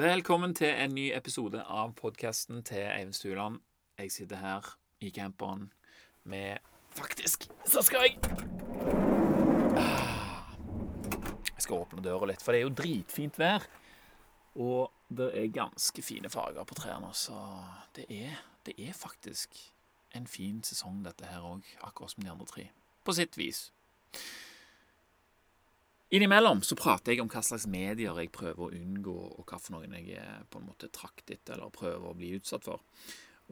Velkommen til en ny episode av podkasten til Eivind Stuland. Jeg sitter her i camperen med Faktisk, så skal jeg Ah. Jeg skal åpne døra litt, for det er jo dritfint vær. Og det er ganske fine farger på trærne, så det er, det er faktisk en fin sesong, dette her òg, akkurat som de andre tre. På sitt vis. Innimellom så prater jeg om hva slags medier jeg prøver å unngå, og hva for noen jeg er på en måte traktet eller prøver å bli utsatt for.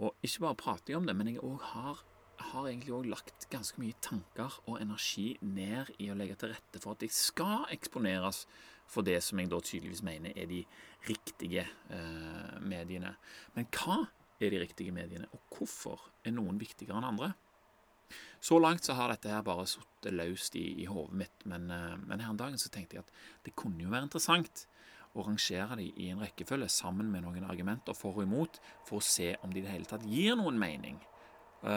Og ikke bare prater jeg om det, men jeg har, har egentlig òg lagt ganske mye tanker og energi ned i å legge til rette for at jeg skal eksponeres for det som jeg da tydeligvis mener er de riktige eh, mediene. Men hva er de riktige mediene, og hvorfor er noen viktigere enn andre? Så langt så har dette her bare sittet løst i, i hodet mitt, men, eh, men her en dag så tenkte jeg at det kunne jo være interessant å rangere de i en rekkefølge sammen med noen argumenter for og imot, for å se om de i det hele tatt gir noen mening, uh,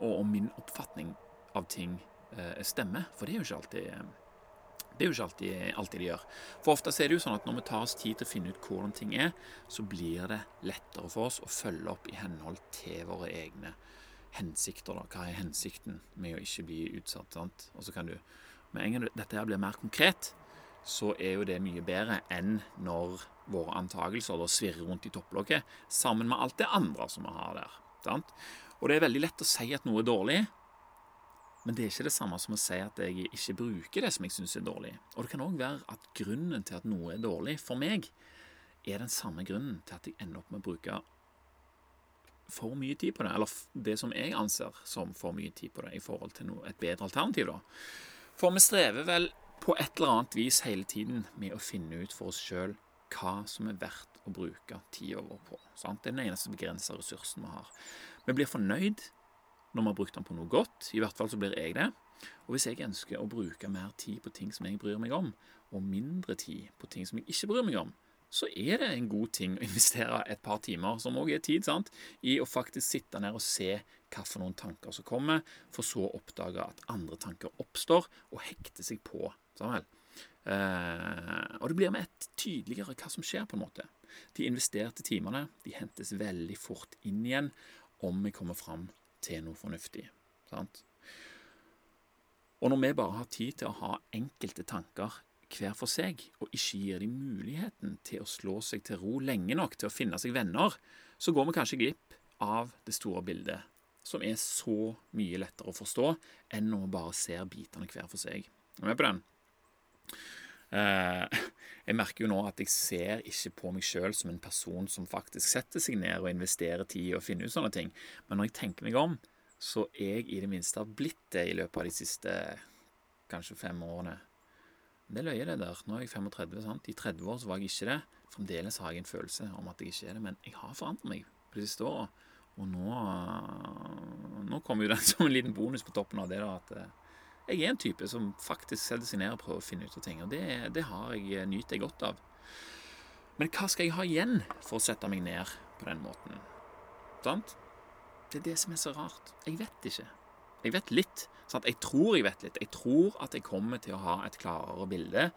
og om min oppfatning av ting uh, stemmer. For det er jo ikke alltid det er jo ikke alltid, alltid de gjør. For ofte er det jo sånn at når vi tar oss tid til å finne ut hvordan ting er, så blir det lettere for oss å følge opp i henhold til våre egne hensikter. da. Hva er hensikten med å ikke bli utsatt? sant? Og så kan du, Med en gang dette her blir mer konkret, så er jo det mye bedre enn når våre antakelser da svirrer rundt i topplokket sammen med alt det andre som vi har der. sant? Og det er veldig lett å si at noe er dårlig, men det er ikke det samme som å si at jeg ikke bruker det som jeg syns er dårlig. Og det kan òg være at grunnen til at noe er dårlig for meg, er den samme grunnen til at jeg ender opp med å bruke for mye tid på det. Eller det som jeg anser som for mye tid på det, i forhold til noe, et bedre alternativ. da. For vi strever vel på et eller annet vis hele tiden med å finne ut for oss sjøl hva som er verdt å bruke tida vår på. Sant? Det er den eneste begrensa ressursen vi har. Vi blir fornøyd når vi har brukt den på noe godt. I hvert fall så blir jeg det. Og hvis jeg ønsker å bruke mer tid på ting som jeg bryr meg om, og mindre tid på ting som jeg ikke bryr meg om, så er det en god ting å investere et par timer, som òg er tid, sant, i å faktisk sitte ned og se hva for noen tanker som kommer, for så å oppdage at andre tanker oppstår og hekter seg på. Samuel. Uh, og det blir med ett tydeligere hva som skjer, på en måte. De investerte timene de hentes veldig fort inn igjen om vi kommer fram til noe fornuftig. Sant? Og når vi bare har tid til å ha enkelte tanker hver for seg, og ikke gir dem muligheten til å slå seg til ro lenge nok til å finne seg venner, så går vi kanskje glipp av det store bildet, som er så mye lettere å forstå enn når vi bare ser bitene hver for seg. Er du med på den? Eh, jeg merker jo nå at jeg ser ikke på meg sjøl som en person som faktisk setter seg ned og investerer tid i å finne ut sånne ting. Men når jeg tenker meg om, så er jeg i det minste blitt det i løpet av de siste kanskje fem årene. Det er løye, det der. Nå er jeg 35. sant? I 30 år så var jeg ikke det. Fremdeles har jeg en følelse om at jeg ikke er det, men jeg har forandret meg på de siste åra. Og nå, nå kommer jo den som en liten bonus på toppen av det, da, at eh, jeg er en type som faktisk setter seg ned og prøver å finne ut av ting. Og det, det har jeg, eh, nyter jeg godt av. Men hva skal jeg ha igjen for å sette meg ned på den måten? Sant? Det er det som er så rart. Jeg vet ikke. Jeg vet litt. Sant? Jeg tror jeg vet litt. Jeg tror at jeg kommer til å ha et klarere bilde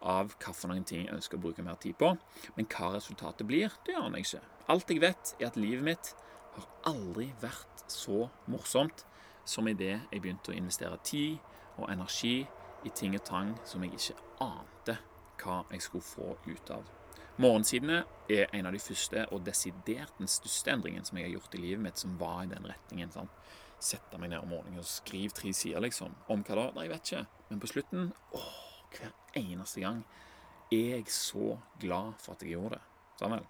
av noen ting jeg ønsker å bruke mer tid på. Men hva resultatet blir, det aner jeg ikke. Alt jeg vet, er at livet mitt har aldri vært så morsomt som idet jeg begynte å investere tid og energi i ting og tang som jeg ikke ante hva jeg skulle få ut av. Morgensidene er en av de første og desidert den største endringen som jeg har gjort i livet mitt, som var i den retningen. sant? Sette meg ned om morgenen og skrive tre sider, liksom. Om hva da? Nei, jeg vet ikke. Men på slutten, åh, hver eneste gang, er jeg så glad for at jeg gjorde det. Sånn vel?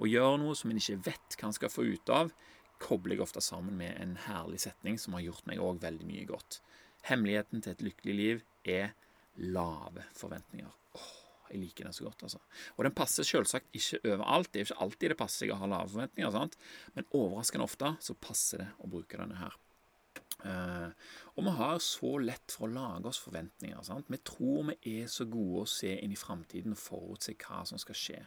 Å gjøre noe som en ikke vet hva en skal få ut av, kobler jeg ofte sammen med en herlig setning som har gjort meg òg veldig mye godt. Hemmeligheten til et lykkelig liv er lave forventninger. Jeg liker den så godt, altså. Og den passer selvsagt ikke overalt. Det er ikke alltid det passer seg å ha lave forventninger, sant? men overraskende ofte så passer det å bruke denne her. Uh, og vi har så lett for å lage oss forventninger. Sant? Vi tror vi er så gode å se inn i framtiden og forutse hva som skal skje.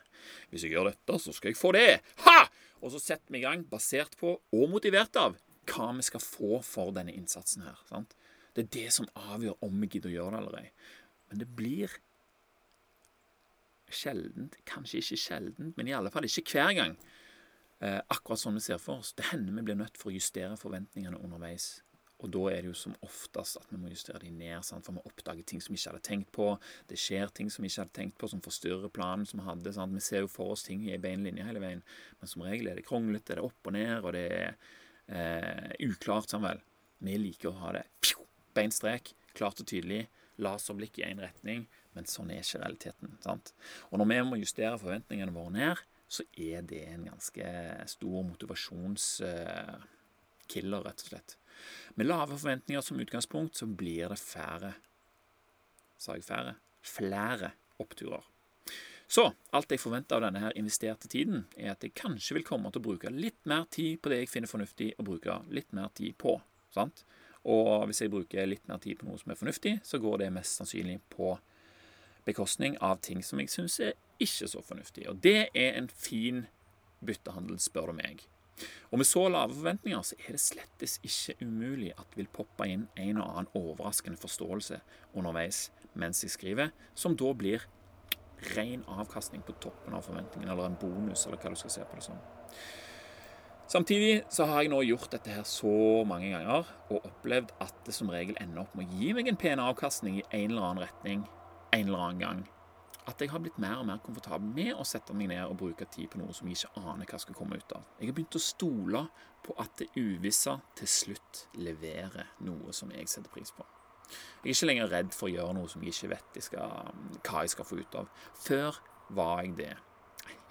Hvis jeg gjør dette, så skal jeg få det! Ha! Og så setter vi i gang, basert på og motivert av hva vi skal få for denne innsatsen her. Sant? Det er det som avgjør om vi gidder å gjøre det eller ei. Men det blir sjeldent, kanskje ikke sjeldent, men i alle fall ikke hver gang, eh, akkurat som vi ser for oss. Det hender vi blir nødt for å justere forventningene underveis. Og da er det jo som oftest at vi må justere de ned, sant? for vi oppdager ting som vi ikke hadde tenkt på. Det skjer ting som vi ikke hadde tenkt på, som forstyrrer planen som vi hadde. Sant? Vi ser jo for oss ting i ei bein linje hele veien, men som regel er det kronglete, det er opp og ned, og det er eh, uklart, sånn vel. Vi liker å ha det bein strek, klart og tydelig, laserblikk i én retning, men sånn er ikke realiteten. sant? Og når vi må justere forventningene våre ned, så er det en ganske stor motivasjonskiller, rett og slett. Med lave forventninger som utgangspunkt så blir det færre Sa jeg færre? Flere oppturer. Så alt jeg forventer av denne her investerte tiden, er at jeg kanskje vil komme til å bruke litt mer tid på det jeg finner fornuftig å bruke litt mer tid på. sant? Og hvis jeg bruker litt mer tid på noe som er fornuftig, så går det mest sannsynlig på bekostning av ting som jeg syns er ikke så fornuftig. Og det er en fin byttehandel, spør du meg. Og med så lave forventninger så er det slettes ikke umulig at det vil poppe inn en og annen overraskende forståelse underveis mens jeg skriver, som da blir ren avkastning på toppen av forventningene, eller en bonus, eller hva du skal se på det som. Samtidig så har jeg nå gjort dette her så mange ganger og opplevd at det som regel ender opp med å gi meg en pen avkastning i en eller annen retning en eller annen gang at jeg har blitt mer og mer komfortabel med å sette meg ned og bruke tid på noe som jeg ikke aner hva skal komme ut av. Jeg har begynt å stole på at det uvisse til slutt leverer noe som jeg setter pris på. Jeg er ikke lenger redd for å gjøre noe som jeg ikke vet jeg skal, hva jeg skal få ut av. Før var jeg det.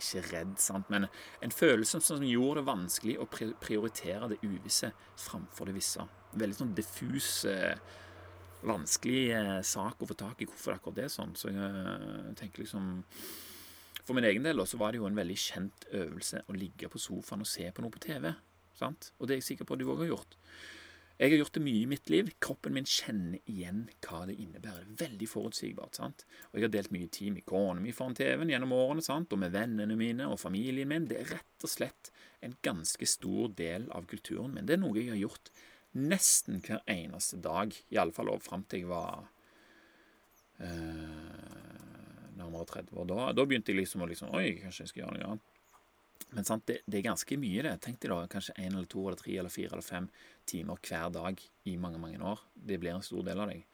Ikke redd, sant, men en følelse som gjorde det vanskelig å prioritere det uvisse framfor det visse. Veldig sånn diffus vanskelig eh, sak å få tak i hvorfor akkurat det er sånn. Så jeg eh, tenker liksom For min egen del også var det jo en veldig kjent øvelse å ligge på sofaen og se på noe på TV. Sant? Og det er jeg sikker på at du òg har gjort. Jeg har gjort det mye i mitt liv. Kroppen min kjenner igjen hva det innebærer. Veldig forutsigbart. sant? Og jeg har delt mye tid med kona mi foran TV-en gjennom årene, sant? og med vennene mine og familien min. Det er rett og slett en ganske stor del av kulturen min. Det er noe jeg har gjort nesten hver eneste dag, iallfall fram til jeg var eh, nærmere 30 år. Da, da, begynte jeg liksom å liksom, Oi, kanskje jeg skal gjøre noe annet. Men sant, det, det, er ganske mye, det. Tenk deg da kanskje én eller to eller tre eller fire eller fem timer hver dag i mange mange år. Det blir en stor del av deg.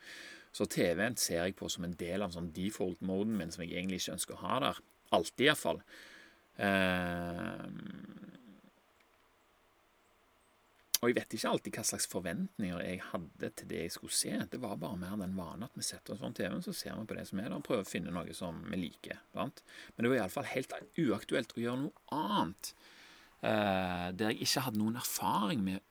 Så TV-en ser jeg på som en del av sånn default-moden min, som jeg egentlig ikke ønsker å ha der. Alltid, iallfall. Eh, og jeg vet ikke alltid hva slags forventninger jeg hadde til det jeg skulle se. Det var bare mer den vanen at vi setter oss foran TV-en, så ser vi på det som er der, og prøver å finne noe som vi liker. Sant? Men det var iallfall helt uaktuelt å gjøre noe annet eh, der jeg ikke hadde noen erfaring med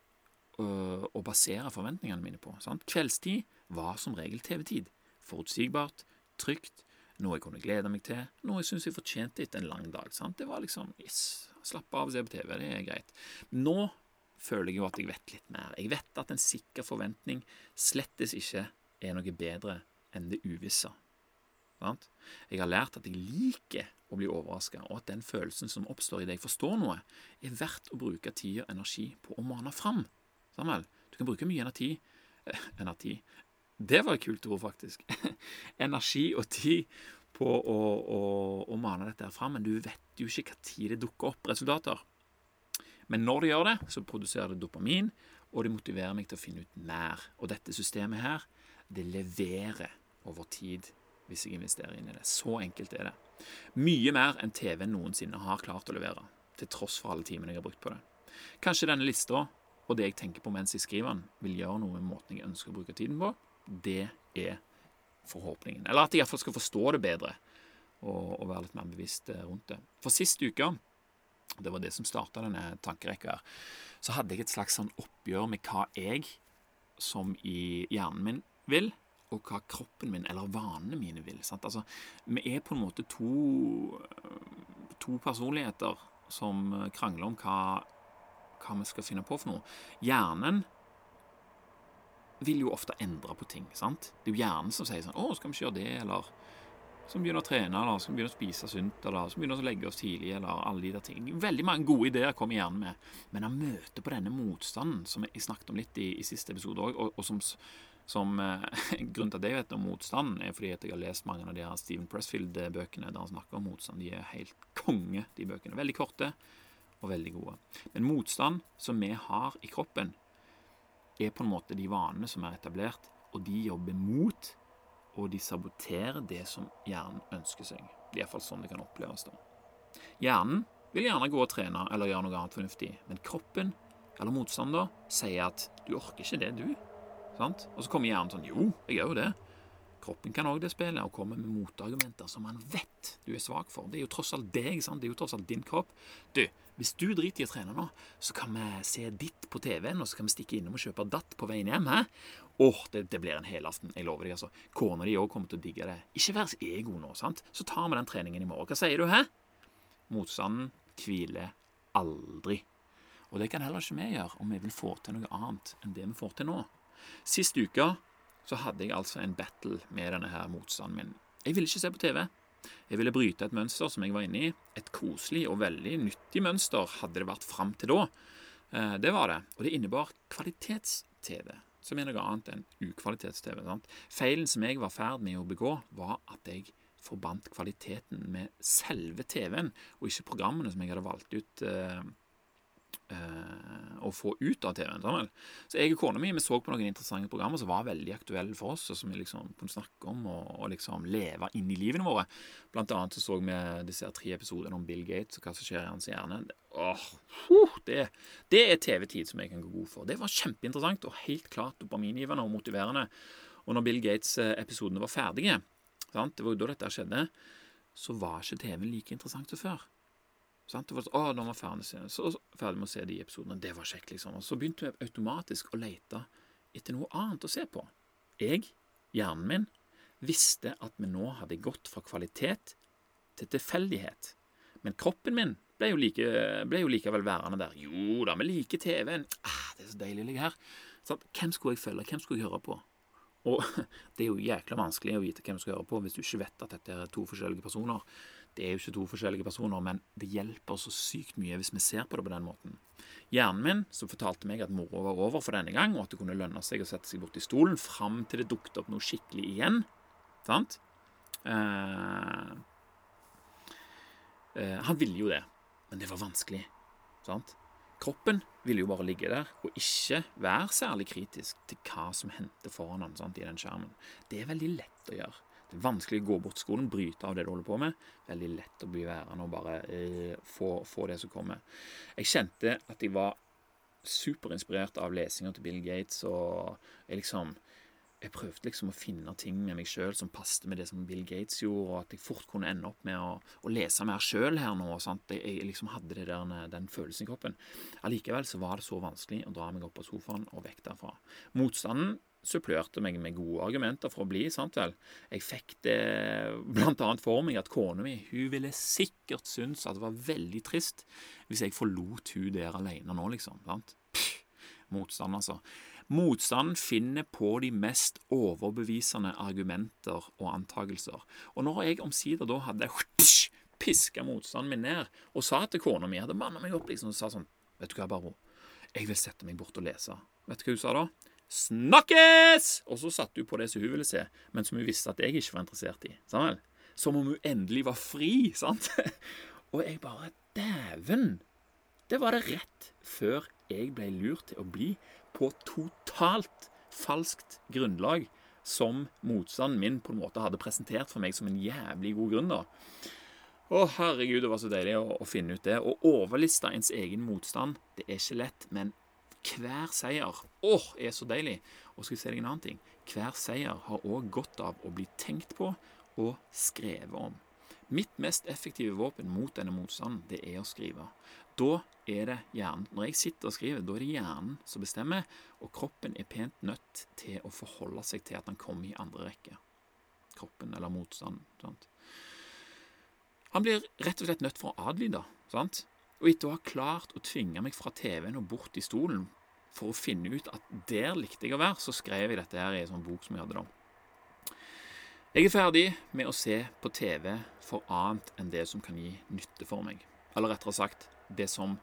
å, å basere forventningene mine på. Sant? Kveldstid var som regel TV-tid. Forutsigbart, trygt, noe jeg kunne glede meg til, noe jeg syns jeg fortjente etter en lang dag. Sant? Det var liksom Yes, slapp av og se på TV, det er greit. Nå føler jeg jo at jeg vet litt mer. Jeg vet at en sikker forventning slettes ikke er noe bedre enn det uvisse. Jeg har lært at jeg liker å bli overraska, og at den følelsen som oppstår i det jeg forstår noe, er verdt å bruke tid og energi på å mane fram. Samuel, du kan bruke mye energi eh, Energi Det var et kult ord, faktisk. energi og tid på å, å, å mane dette her fram, men du vet jo ikke hva tid det dukker opp resultater. Men når det gjør det, så produserer det dopamin, og det motiverer meg til å finne ut mer. Og dette systemet her, det leverer over tid hvis jeg investerer inn i det. Så enkelt er det. Mye mer enn TV noensinne har klart å levere, til tross for alle timene jeg har brukt på det. Kanskje denne lista og det jeg tenker på mens jeg skriver den, vil gjøre noe med måten jeg ønsker å bruke tiden på. Det er forhåpningen. Eller at jeg iallfall skal forstå det bedre og, og være litt mer bevisst eh, rundt det. For sist uke det var det som starta denne tankerekka. Så hadde jeg et slags sånn oppgjør med hva jeg, som i hjernen min, vil, og hva kroppen min, eller vanene mine, vil. Altså, vi er på en måte to, to personligheter som krangler om hva, hva vi skal finne på for noe. Hjernen vil jo ofte endre på ting. sant? Det er jo hjernen som sier sånn 'Å, skal vi ikke gjøre det?' eller som begynner å trene, eller som begynner å spise sunt, eller som begynner å legge oss tidlig, eller alle de der tingene. Veldig mange gode ideer kommer hjernen med, men han møter på denne motstanden, som jeg snakket om litt i, i siste episode òg, og, og, som som eh, Grunnen til at jeg vet om motstand, er fordi jeg har lest mange av de her Steven Pressfield-bøkene der han snakker om motstand. De er helt konge, de bøkene. Veldig korte og veldig gode. Men motstand som vi har i kroppen, er på en måte de vanene som er etablert, og de jobber mot, og de saboterer det som hjernen ønsker seg. Det er iallfall sånn det kan oppleves. da. Hjernen vil gjerne gå og trene eller gjøre noe annet fornuftig, men kroppen, eller motstander, sier at 'du orker ikke det, du'. Sant? Og så kommer hjernen sånn 'jo, jeg gjør jo det'. Kroppen kan òg det spillet, og kommer med motargumenter som man vet du er svak for. Det er jo tross alt deg, sant? det er jo tross alt din kropp. Du, hvis du driter i å trene nå, så kan vi se ditt på TV-en, og så kan vi stikke innom og kjøpe datt på veien hjem. Hæ? Åh, det, det blir en helaften. Jeg lover deg, altså. Kona di òg kommer til å digge det. Ikke vær ego nå, sant. Så tar vi den treningen i morgen. Hva sier du, hæ? Motstanden hviler aldri. Og det kan heller ikke vi gjøre om vi vil få til noe annet enn det vi får til nå. Sist uke så hadde jeg altså en battle med denne her motstanden min. Jeg ville ikke se på TV. Jeg ville bryte et mønster som jeg var inne i. Et koselig og veldig nyttig mønster hadde det vært fram til da. Eh, det var det. Og det innebar kvalitets-TV, som er noe annet enn ukvalitets-TV. Feilen som jeg var i ferd med å begå, var at jeg forbandt kvaliteten med selve TV-en, og ikke programmene som jeg hadde valgt ut eh, å få ut av TV-en. Sånn så jeg og kona mi vi så på noen interessante programmer som var veldig aktuelle for oss, og som vi liksom kunne snakke om og, og liksom leve inn i livene våre. Blant annet så så vi disse tre episodene om Bill Gates og hva som skjer i hans hjerne. Åh, det, det er TV-tid som jeg kan gå god for. Det var kjempeinteressant og helt klart dopamingivende og motiverende. Og når Bill Gates-episodene var ferdige, sant? det var jo da dette skjedde, så var ikke TV-en like interessant som før. Sant? Sånn, å, nå var ferdig, så, ferdig med å se de episodene. Det var kjekt, liksom. Og så begynte vi automatisk å lete etter noe annet å se på. Jeg, hjernen min, visste at vi nå hadde gått fra kvalitet til tilfeldighet. Men kroppen min ble jo, like, ble jo likevel værende der. Jo da, vi liker TV-en. Ah, det er så deilig å ligge her. Så, hvem skulle jeg følge? Hvem skulle jeg høre på? Og det er jo jækla vanskelig å vite hvem du skal høre på hvis du ikke vet at dette er to forskjellige personer. Det er jo ikke to forskjellige personer, men det hjelper så sykt mye hvis vi ser på det på den måten. Hjernen min som fortalte meg at moroa var over for denne gang, og at det kunne lønne seg å sette seg bort i stolen fram til det dukket opp noe skikkelig igjen. Sant? Eh, eh, han ville jo det, men det var vanskelig. Sant? Kroppen ville jo bare ligge der og ikke være særlig kritisk til hva som hendte foran han sant, i den skjermen. Det er veldig lett å gjøre. Det er vanskelig å gå bort skolen, bryte av det du holder på med. Veldig lett å bli værende og bare eh, få, få, det som kommer. Jeg kjente at jeg var superinspirert av lesinga til Bill Gates, og jeg liksom jeg prøvde liksom å finne ting med meg sjøl som passet med det som Bill Gates gjorde, og at jeg fort kunne ende opp med å, å lese mer sjøl her nå. Sant? Jeg, jeg liksom hadde der, den følelsen i kroppen. Allikevel så var det så vanskelig å dra meg opp på sofaen og vekk derfra. Motstanden supplerte meg med gode argumenter for å bli. sant vel? Jeg fikk det annet for meg at kona mi hun ville sikkert synes at det var veldig trist hvis jeg forlot hun der alene nå, liksom. sant? Motstand, altså. Motstanden finner på de mest overbevisende argumenter og antakelser. Og når jeg omsider da hadde piska motstanden min ned og sa til kona mi, hadde manna meg opp liksom, og sa sånn Vet du hva, Barbro, jeg vil sette meg bort og lese. Vet du hva hun sa da? 'Snakkes!' Og så satte hun på det som hun ville se, men som hun visste at jeg ikke var interessert i. Sånn Som om hun endelig var fri. sant? Og jeg bare Dæven! Det var det rett før jeg ble lurt til å bli på totalt falskt grunnlag som motstanden min på en måte hadde presentert for meg som en jævlig god grunn. da. Å, herregud, det var så deilig å, å finne ut det. Å overliste ens egen motstand, det er ikke lett, men hver seier åh, er så deilig. Og skal vi se deg en annen ting. Hver seier har òg godt av å bli tenkt på og skrevet om. Mitt mest effektive våpen mot denne motstanden, det er å skrive. Da er det hjernen. Når jeg sitter og skriver, da er det hjernen som bestemmer, og kroppen er pent nødt til å forholde seg til at han kommer i andre rekke. Kroppen, eller motstanden. Sant? Han blir rett og slett nødt for å adlyde. sant? Og etter å ha klart å tvinge meg fra TV-en og bort i stolen for å finne ut at der likte jeg å være, så skrev jeg dette her i en sånn bok som jeg hadde da. Jeg er ferdig med å se på TV for annet enn det som kan gi nytte for meg. Eller rettere sagt, det som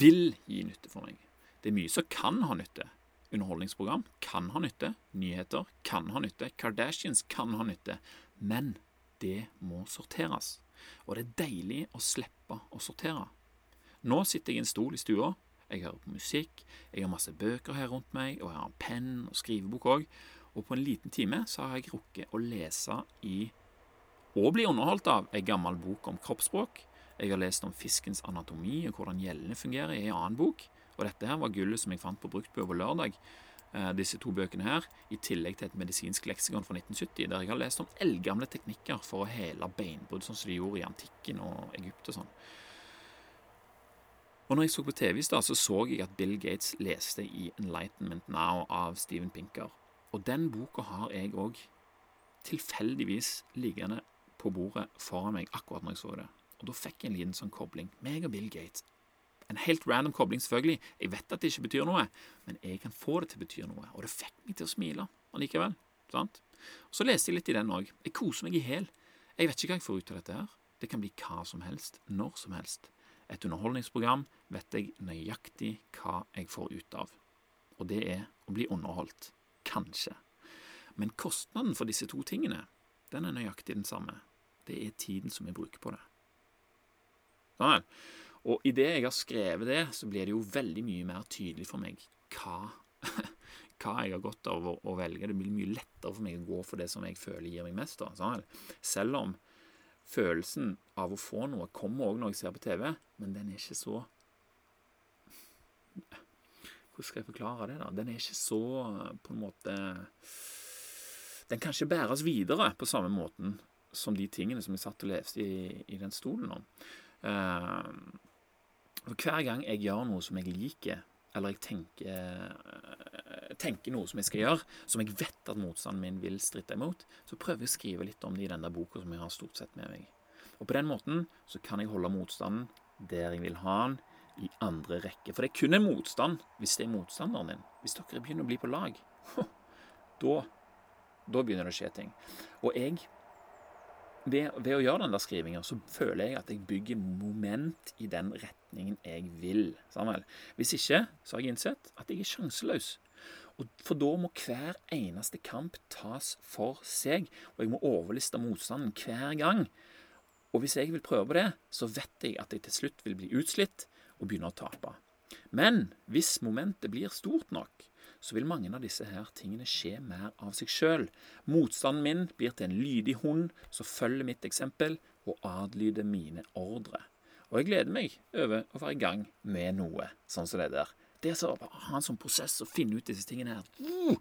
vil gi nytte for meg. Det er mye som kan ha nytte. underholdningsprogram kan ha nytte. Nyheter kan ha nytte. Kardashians kan ha nytte. Men det må sorteres. Og det er deilig å slippe å sortere. Nå sitter jeg i en stol i stua. Jeg hører på musikk, jeg har masse bøker her rundt meg, og jeg har en penn og skrivebok òg. Og på en liten time så har jeg rukket å lese i og bli underholdt av ei gammel bok om kroppsspråk. Jeg har lest om fiskens anatomi og hvordan gjellene fungerer i ei annen bok. Og dette her var gullet som jeg fant på Bruktbø på lørdag. Eh, disse to bøkene her, i tillegg til et medisinsk leksikon fra 1970, der jeg har lest om eldgamle teknikker for å hele beinbrudd, sånn som de gjorde i antikken og Egypt og sånn. Og når jeg så på TV i stad, så så jeg at Bill Gates leste i 'Enlightenment Now' av Steven Pinker. Og den boka har jeg òg tilfeldigvis liggende på bordet foran meg akkurat når jeg så det. Og da fikk jeg en liten sånn kobling. Meg og Bill Gates. En helt random kobling, selvfølgelig. Jeg vet at det ikke betyr noe, men jeg kan få det til å bety noe. Og det fikk meg til å smile allikevel. sant? Så leste jeg litt i den òg. Jeg koser meg i hæl. Jeg vet ikke hva jeg får ut av dette her. Det kan bli hva som helst, når som helst. Et underholdningsprogram vet jeg nøyaktig hva jeg får ut av. Og det er å bli underholdt. Kanskje. Men kostnaden for disse to tingene, den er nøyaktig den samme. Det er tiden som vi bruker på det. Sånn. Og idet jeg har skrevet det, så blir det jo veldig mye mer tydelig for meg hva, hva jeg har godt av å, velge. Det blir mye lettere for meg å gå for det som jeg føler gir meg mest. Sånn. Selv om følelsen av å få noe kommer òg når jeg ser på TV, men den er ikke så Hvordan skal jeg forklare det? da? Den er ikke så på en måte Den kan ikke bæres videre på samme måten som de tingene som jeg satt og leste i, i den stolen om. Uh, hver gang jeg gjør noe som jeg liker, eller jeg tenker, uh, tenker, noe som jeg skal gjøre, som jeg vet at motstanden min vil stritte imot, så prøver jeg å skrive litt om det i den der boka som jeg har stort sett med meg. Og på den måten så kan jeg holde motstanden der jeg vil ha den, i andre rekke. For det er kun en motstand hvis det er motstanderen din. Hvis dere begynner å bli på lag, da, da begynner det å skje ting. Og jeg ved, ved, å gjøre den der skrivinga, så føler jeg at jeg bygger moment i den retningen jeg vil. Samuel. Hvis ikke, så har jeg innsett at jeg er sjanseløs. Og for da må hver eneste kamp tas for seg, og jeg må overliste motstanden hver gang. Og hvis jeg vil prøve på det, så vet jeg at jeg til slutt vil bli utslitt og begynner å tape. Men hvis momentet blir stort nok, så vil mange av disse her tingene skje mer av seg sjøl. Motstanden min blir til en lydig hund som følger mitt eksempel og adlyder mine ordre. Og jeg gleder meg over å være i gang med noe sånn som det der. Det å ha en sånn prosess og finne ut disse tingene her, uh,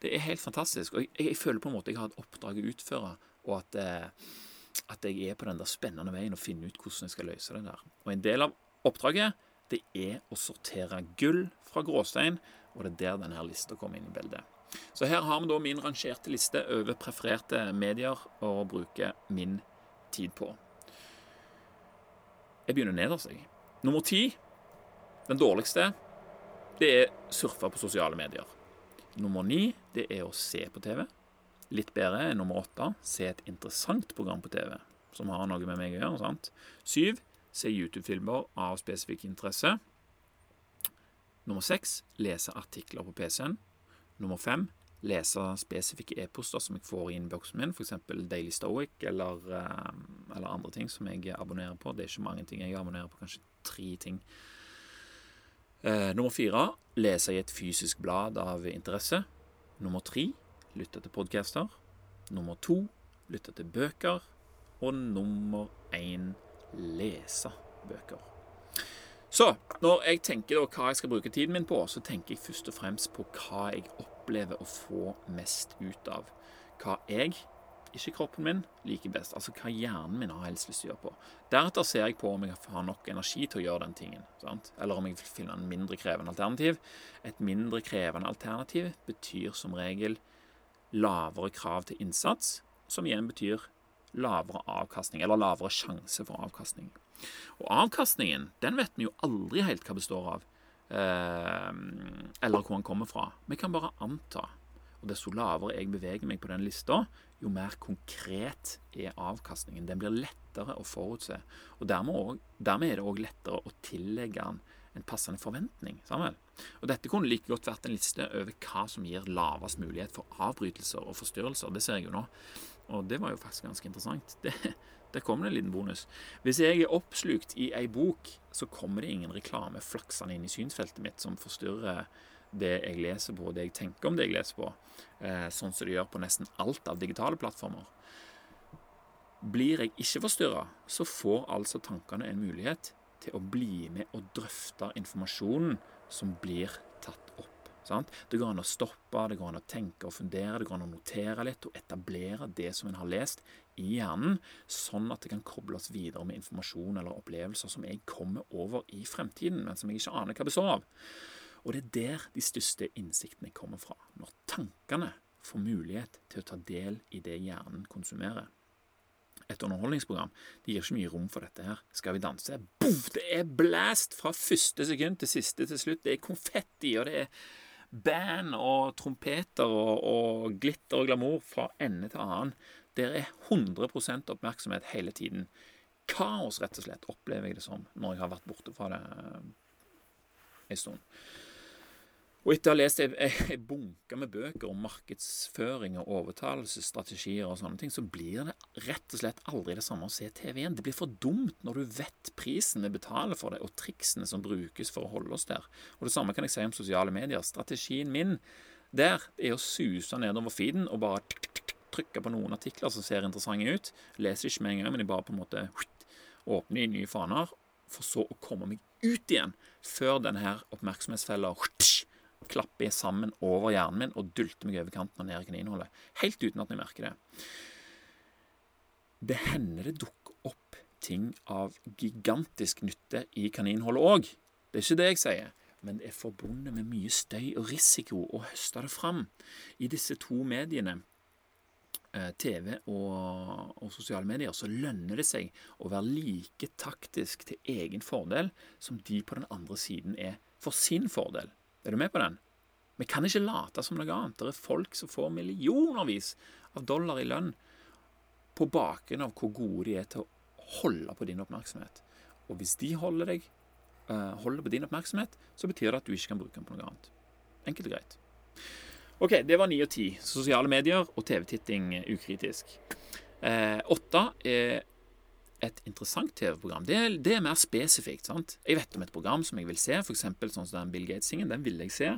det er helt fantastisk. Og jeg, jeg, føler på en måte jeg har et oppdrag å utføre, og at, eh, at jeg er på den der spennende veien og finne ut hvordan jeg skal løse det der. Og en del av oppdraget det er å sortere gull fra gråstein og det er der denne lista kommer inn i bildet. Så her har vi da min rangerte liste over prefererte medier å bruke min tid på. Jeg begynner nederst, jeg. Nummer ti, den dårligste, det er surfe på sosiale medier. Nummer ni, det er å se på TV. Litt bedre er nummer åtte, se et interessant program på TV som har noe med meg å gjøre. sant? Syv, se YouTube-filmer av spesifikk interesse. Nummer seks lese artikler på PC-en. Nummer fem lese spesifikke e-poster som jeg får i innboksen min, f.eks. Daily Stoic eller, eh, eller, andre ting som jeg abonnerer på. Det er ikke mange ting jeg abonnerer på, kanskje tre ting. Eh, nummer fire lese i et fysisk blad av interesse. Nummer tre lytte til podcaster. Nummer to lytte til bøker. Og nummer én lese bøker. Så når jeg tenker da hva jeg skal bruke tiden min på, så tenker jeg først og fremst på hva jeg opplever å få mest ut av. Hva jeg, ikke kroppen min, liker best. Altså hva hjernen min har helst lyst til å gjøre på. Deretter ser jeg på om jeg har nok energi til å gjøre den tingen. Sant? Eller om jeg vil finne en mindre krevende alternativ. Et mindre krevende alternativ betyr som regel lavere krav til innsats, som igjen betyr lavere avkastning, eller lavere sjanse for avkastning. Og avkastningen den vet vi jo aldri helt hva består av, eh, eller hvor den kommer fra. Vi kan bare anta. Og desto lavere jeg beveger meg på den lista, jo mer konkret er avkastningen. Den blir lettere å forutse. Og dermed, dermed er det òg lettere å tillegge den en passende forventning. Samuel. Og Dette kunne like godt vært en liste over hva som gir lavest mulighet for avbrytelser og forstyrrelser. Det ser jeg jo nå. Og det var jo faktisk ganske interessant. Det, der kommer det en liten bonus. Hvis jeg er oppslukt i ei bok, så kommer det ingen reklame flaksende inn i synsfeltet mitt som forstyrrer det jeg leser på, det jeg tenker om det jeg leser på, eh, sånn som det gjør på nesten alt av digitale plattformer. Blir jeg ikke forstyrra, så får altså tankene en mulighet til å bli med og drøfte informasjonen som blir. Sant? Det går an å stoppe, det går an å tenke og fundere, det går an å notere litt og etablere det som en har lest, i hjernen, sånn at det kan kobles videre med informasjon eller opplevelser som jeg kommer over i fremtiden, men som jeg ikke aner hva består av. Og det er der de største innsiktene kommer fra, når tankene får mulighet til å ta del i det hjernen konsumerer et underholdningsprogram. Det gir ikke mye rom for dette her. Skal vi danse? Boom, det er blast fra første sekund til siste til slutt. Det er konfetti, og det er band og trompeter og, og glitter og glamour fra ende til annen. Der er 100% oppmerksomhet hele tiden. Kaos, rett og slett, opplever jeg det som når jeg har vært borte fra det en stund. Og etter å ha lest ei bunke med bøker om markedsføring og overtalelsesstrategier og sånne ting, så blir det rett og slett aldri det samme å se TV igjen. Det blir for dumt når du vet prisen vi betaler for det, og triksene som brukes for å holde oss der. Og det samme kan jeg si om sosiale medier. Strategien min der er å suse nedover feeden og bare trykke på noen artikler som ser interessante ut. Leser ikke med en gang, men jeg bare på en måte åpner i nye faner, for så å komme meg ut igjen før denne oppmerksomhetsfella klapper jeg sammen over hjernen min og dulter meg over kanten og ned i kaninhullet. Helt uten at jeg merker det. Det hender det dukker opp ting av gigantisk nytte i kaninhullet òg. Det er ikke det jeg sier. Men det er forbundet med mye støy og risiko å høste det fram. I disse to mediene, eh, TV og, og, sosiale medier, så lønner det seg å være like taktisk til egen fordel som de på den andre siden er for sin fordel. Er du med på den? Vi kan ikke late som noe annet. Det er folk som får millionervis av dollar i lønn på bakgrunn av hvor gode de er til å holde på din oppmerksomhet. Og hvis de holder, deg, uh, holder på din oppmerksomhet, så betyr det at du ikke kan bruke den på noe annet. Enkelt og greit. Ok, det var ni og ti. Sosiale medier og TV-titting ukritisk. Eh, åtte er et interessant TV-program. Det, det, er mer spesifikt. sant? Jeg vet om et program som jeg vil se, f.eks. sånn som den Bill Gates-singen. Den vil jeg se.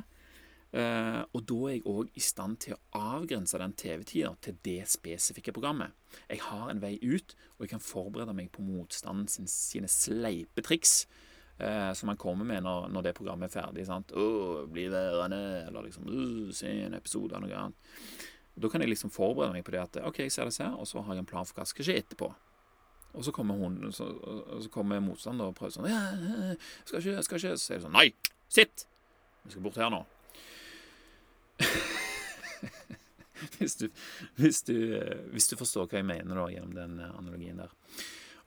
Uh, og da er jeg òg i stand til å avgrense den TV-tida til det spesifikke programmet. Jeg har en vei ut, og jeg kan forberede meg på motstanden sin, sine sleipe triks. Uh, som han kommer med når, når, det programmet er ferdig. sant? 'Å, bli værende', eller liksom 'Se en episode eller noe annet'. Da kan jeg liksom forberede meg på det at OK, jeg ser det her, og så har jeg en plan for hva som skal skje etterpå. Og så kommer hun, så, så kommer motstander og prøver sånn ja, 'Skal ikke, skal ikke' Så er det sånn 'Nei, sitt! Vi skal bort her nå'. hvis, du, hvis, du, hvis, du, forstår hva jeg mener da gjennom den analogien der.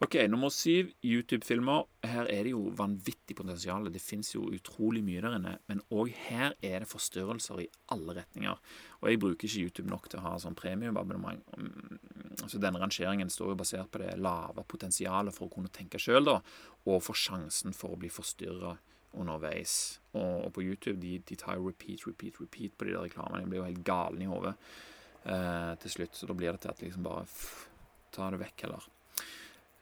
Ok, Nummer syv, YouTube-filmer. Her er det jo vanvittig potensial. Det fins jo utrolig mye der inne. Men òg her er det forstyrrelser i alle retninger. Og jeg bruker ikke YouTube nok til å ha sånn premiumabonnement. Så Denne rangeringen står jo basert på det lave potensialet for å kunne tenke sjøl, og for sjansen for å bli forstyrra underveis. Og, på YouTube de, de, tar jo repeat, repeat, repeat på de der reklamene. Jeg blir jo helt galen i hodet eh, til slutt. Så da blir det til at liksom bare pff, ta det vekk, heller.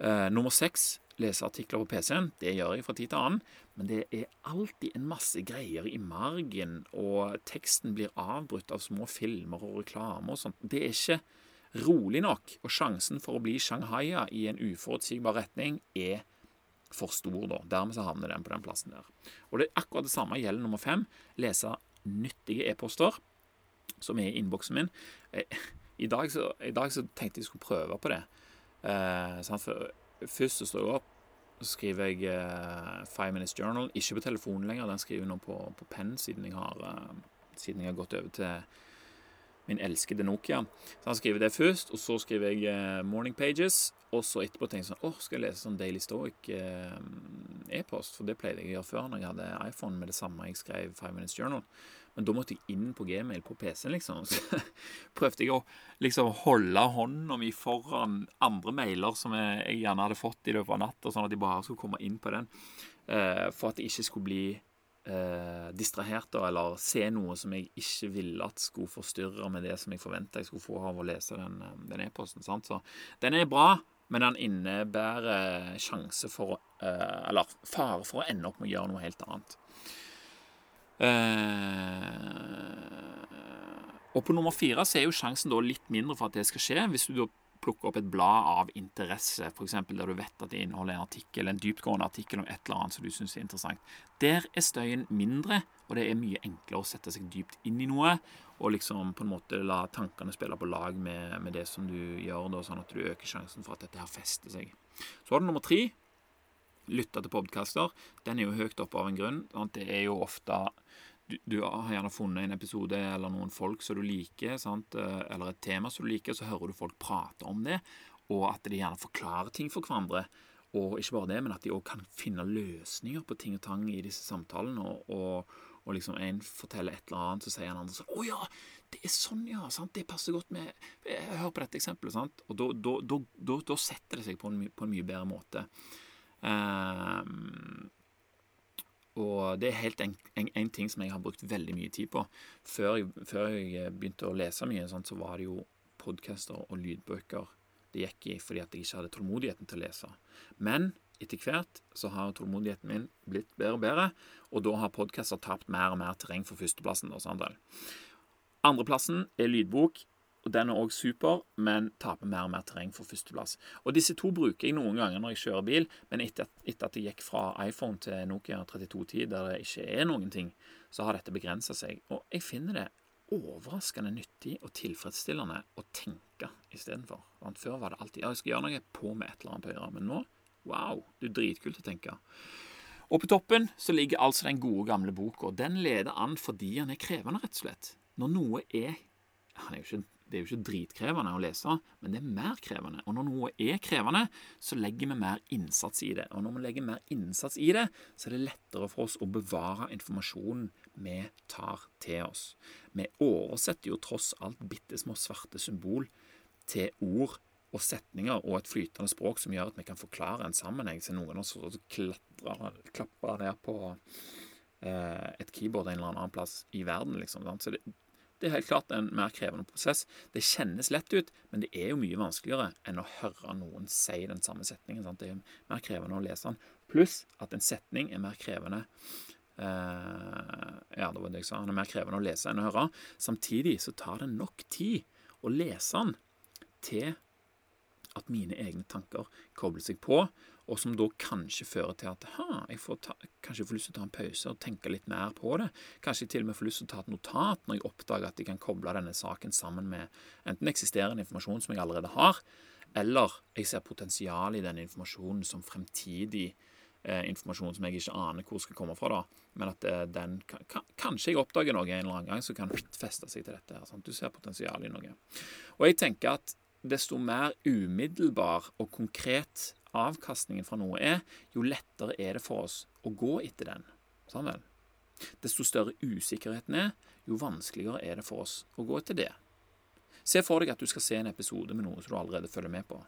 Uh, nummer seks lese artikler på PC-en. Det gjør jeg fra tid til annen. Men det er alltid en masse greier i margen, og teksten blir avbrutt av små filmer og reklame og sånt. Det er ikke rolig nok, og sjansen for å bli Shanghai i en uforutsigbar retning er for stor, da. Dermed så havner den på den plassen der. Og det er akkurat det samme gjelder nummer fem. Lese nyttige e-poster som er i innboksen min. Eh, I dag, så, I dag så tenkte jeg skulle prøve på det. Eh, først så står jeg opp, så skriver jeg eh, Five Minutes Journal. Ikke på telefonen lenger, den skriver jeg nå på, på penn, siden eh, siden jeg har gått over til min elskede Nokia. Så han skriver det først, og så skriver jeg Morning Pages. Og så etterpå tenker jeg sånn Åh, skal jeg lese sånn Daily Stoic? E-post, for det pleide jeg å gjøre før når jeg hadde iPhone med det samme jeg skrev Five Minutes Journal. Men da måtte jeg inn på Gmail på PC-en, liksom. Så prøvde jeg å liksom holde hånda mi foran andre mailer som jeg, jeg, gjerne hadde fått i løpet av natta, sånn at de bare skulle komme inn på den. Eh, for at jeg ikke skulle bli eh, distrahert da, eller se noe som jeg ikke ville at skulle forstyrre med det som jeg forventa jeg skulle få av å lese den, eh, den e-posten. Så den er bra, men den innebærer sjanse for eh, Eller fare for å ende opp med å gjøre noe helt annet. Eh, og på nummer fire så er jo sjansen da litt mindre for at det skal skje, hvis du da plukke opp et blad av interesse, f.eks. der du vet at det inneholder en artikkel, en dyptgående artikkel om et eller annet som du syns er interessant. Der er støyen mindre, og det er mye enklere å sette seg dypt inn i noe. Og liksom på en måte la tankene spille på lag med, med det som du gjør, da, sånn at du øker sjansen for at dette her fester seg. Så har du nummer tre. Lytte til podkaster. Den er jo høyt oppe av en grunn. Det er jo ofte du, du, har gjerne funnet en episode eller noen folk som du liker, sant? Eh, eller et tema som du liker, så hører du folk prate om det, og at de gjerne forklarer ting for hverandre. Og ikke bare det, men at de òg kan finne løsninger på ting og tang i disse samtalene. Og, og, og liksom en forteller et eller annet, så sier en annen sånn 'Å ja, det er sånn, ja. Sant? Det passer godt med Hør på dette eksempelet.' sant? Og da setter det seg på en, på en mye bedre måte. Um, og det er helt en, en, en, ting som jeg har brukt veldig mye tid på. Før jeg, før jeg begynte å lese mye, sånn, så var det jo podcaster og lydbøker det gikk i fordi at jeg ikke hadde tålmodigheten til å lese. Men etter hvert så har tålmodigheten min blitt bedre og bedre, og da har podcaster tapt mer og mer terreng for førsteplassen. Andreplassen er lydbok. Og Den er òg super, men taper mer og mer terreng for førsteplass. Og Disse to bruker jeg noen ganger når jeg kjører bil, men etter at, jeg gikk fra iPhone til Nokia 3210, der det ikke er noen ting, så har dette begrensa seg. Og jeg finner det overraskende nyttig og tilfredsstillende å tenke istedenfor. Før var det alltid ja, jeg skal gjøre noe på med et eller annet på høyre. men nå wow, det er dritkult å tenke. Og på toppen så ligger altså den gode, gamle boka. Den leder an fordi den er krevende, rett og slett. Når noe er Han er jo ikke det er jo ikke dritkrevende å lese, men det er mer krevende. Og når noe er krevende, så legger vi mer innsats i det. Og når vi legger mer innsats i det, så er det lettere for oss å bevare informasjonen vi tar til oss. Vi oversetter jo tross alt bitte små svarte symbol til ord og setninger og et flytende språk som gjør at vi kan forklare en sammenheng. som noen har så klapper ned på eh, et keyboard en eller annen plass i verden. liksom. Så det, det er helt klart en mer krevende prosess. Det kjennes lett ut, men det er jo mye vanskeligere enn å høre noen si den samme setningen. Sant? Det er mer krevende å lese den. Pluss at en setning er mer krevende eh, Ja, det var det jeg sa. Den er mer krevende å lese enn å høre. Samtidig så tar det nok tid å lese den til at mine egne tanker kobler seg på, og som da kanskje fører til at jeg får ta, kanskje får lyst til å ta en pause og tenke litt mer på det. Kanskje jeg til og med får lyst til å ta et notat når jeg oppdager at jeg kan koble denne saken sammen med enten eksisterende informasjon som jeg allerede har, eller jeg ser potensial i den informasjonen som fremtidig eh, informasjon som jeg ikke aner hvor skal komme fra, da. Men at eh, den kan, Kanskje jeg oppdager noe en eller annen gang som kan feste seg til dette. her? Du ser potensial i noe. Og jeg tenker at desto mer umiddelbar og konkret avkastningen fra noe er, jo lettere er det for oss å gå etter den. Sammen. Desto større usikkerheten er, jo vanskeligere er det for oss å gå etter det. Se for deg at du skal se en episode med noe som du allerede følger med på.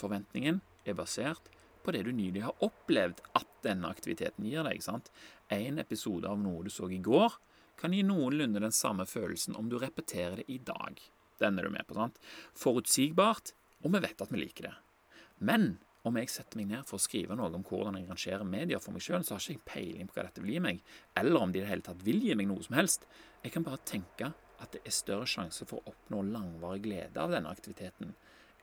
Forventningen er basert på det du nylig har opplevd at denne aktiviteten gir deg. sant? En episode av noe du så i går, kan gi noenlunde den samme følelsen om du repeterer det i dag. Den er du med på. sant? Forutsigbart, og vi vet at vi liker det. Men om jeg setter meg ned for å skrive noe om hvordan jeg rangerer medier for meg sjøl, så har ikke jeg peiling på hva dette vil gi meg, eller om de i det hele tatt vil gi meg noe som helst. Jeg kan bare tenke at det er større sjanse for å oppnå langvarig glede av denne aktiviteten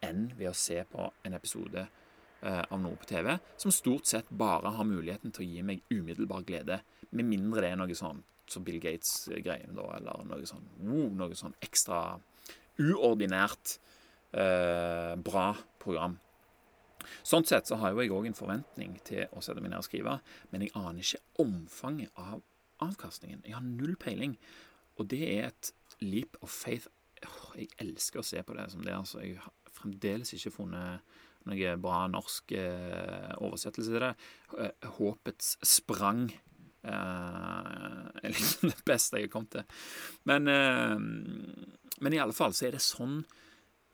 enn ved å se på en episode eh, av noe på TV som stort sett bare har muligheten til å gi meg umiddelbar glede, med mindre det er noe sånn som Bill Gates-greiene, da, eller noe sånn, wow, noe sånn ekstra uordinært eh, bra program. Sånn sett så har jo jeg òg en forventning til å sette meg ned og skrive, men jeg aner ikke omfanget av avkastningen. Jeg har null peiling. Og det er et leap of faith. Jeg elsker å se på det som det. altså Jeg har fremdeles ikke funnet noe bra norsk eh, oversettelse til det. Eh, håpets sprang. er liksom det beste jeg har kommet til. Men, men i alle fall så er det sånn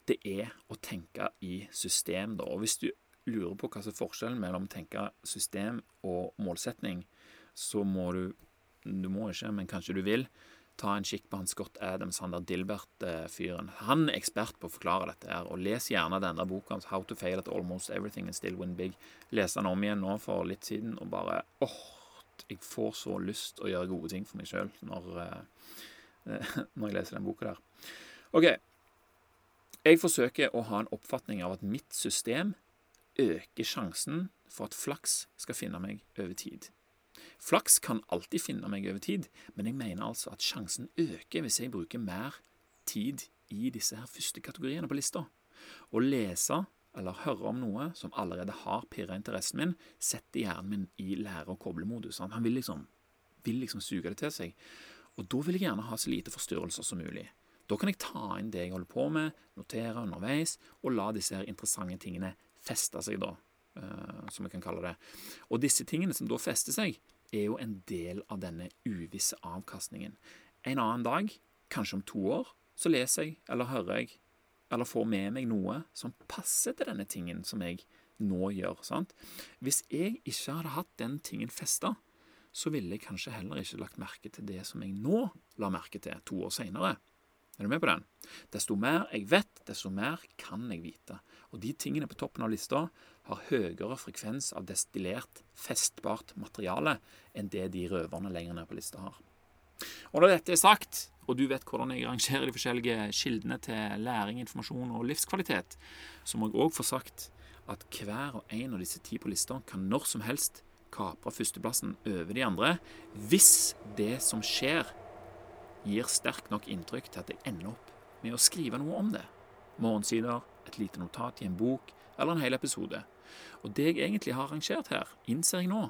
det er å tenke i system, da. Og hvis du lurer på hva som er forskjellen mellom å tenke system og målsetning, så må du Du må ikke, men kanskje du vil ta en kikk på han Scott Adams, han der Dilbert-fyren. Han er ekspert på å forklare dette her, og les gjerne denne boka, 'How to fail at almost everything and still win big'. Leste den om igjen nå for litt siden, og bare åh, jeg får så lyst å gjøre gode ting for meg sjøl når, uh, når jeg leser den boka der. OK. Jeg forsøker å ha en oppfatning av at mitt system øker sjansen for at flaks skal finne meg over tid. Flaks kan alltid finne meg over tid, men jeg mener altså at sjansen øker hvis jeg bruker mer tid i disse her første kategoriene på lista. Å lese eller høre om noe som allerede har pirra interessen min, setter hjernen min i lære- og koblemodus. Han vil liksom, vil liksom suge det til seg. Og da vil jeg gjerne ha så lite forstyrrelser som mulig. Da kan jeg ta inn det jeg holder på med, notere underveis, og la disse her interessante tingene feste seg, da, uh, som vi kan kalle det. Og disse tingene som da fester seg, er jo en del av denne uvisse avkastningen. En annen dag, kanskje om to år, så leser jeg eller hører jeg eller får med meg noe som passer til denne tingen som jeg nå gjør. sant? Hvis jeg ikke hadde hatt den tingen festa, så ville jeg kanskje heller ikke lagt merke til det som jeg nå la merke til to år seinere. Er du med på den? Desto mer jeg vet, desto mer kan jeg vite. Og de tingene på toppen av lista har høyere frekvens av destillert, festbart materiale enn det de røverne lenger ned på lista har. Og når dette er sagt, og du vet hvordan jeg rangerer de forskjellige kildene til læring, informasjon og livskvalitet, så må jeg òg få sagt at hver og en av disse ti på lista kan når som helst kapre førsteplassen over de andre hvis det som skjer, gir sterkt nok inntrykk til at jeg ender opp med å skrive noe om det. Morgensider, et lite notat i en bok eller en hel episode. Og det jeg egentlig har arrangert her, innser jeg nå,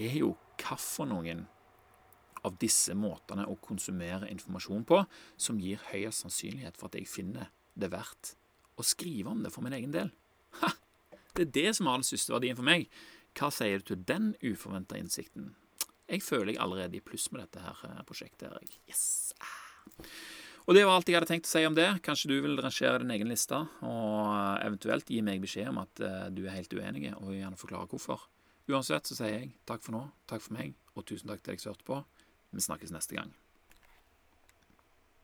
er jo hvilke av disse måtene å konsumere informasjon på som gir høyest sannsynlighet for at jeg finner det verdt å skrive om det for min egen del. Ha! Det er det som har den største verdien for meg. Hva sier du til den uforventa innsikten? Jeg føler jeg allerede i pluss med dette her eh, prosjektet. Yes! Og det var alt jeg hadde tenkt å si om det. Kanskje du vil rangere din egen liste, og eh, eventuelt gi meg beskjed om at uh, du er helt uenig, og gjerne forklare hvorfor. Uansett så sier jeg takk for nå, takk for meg, og tusen takk til deg som hørte på. Vi snakkes neste gang.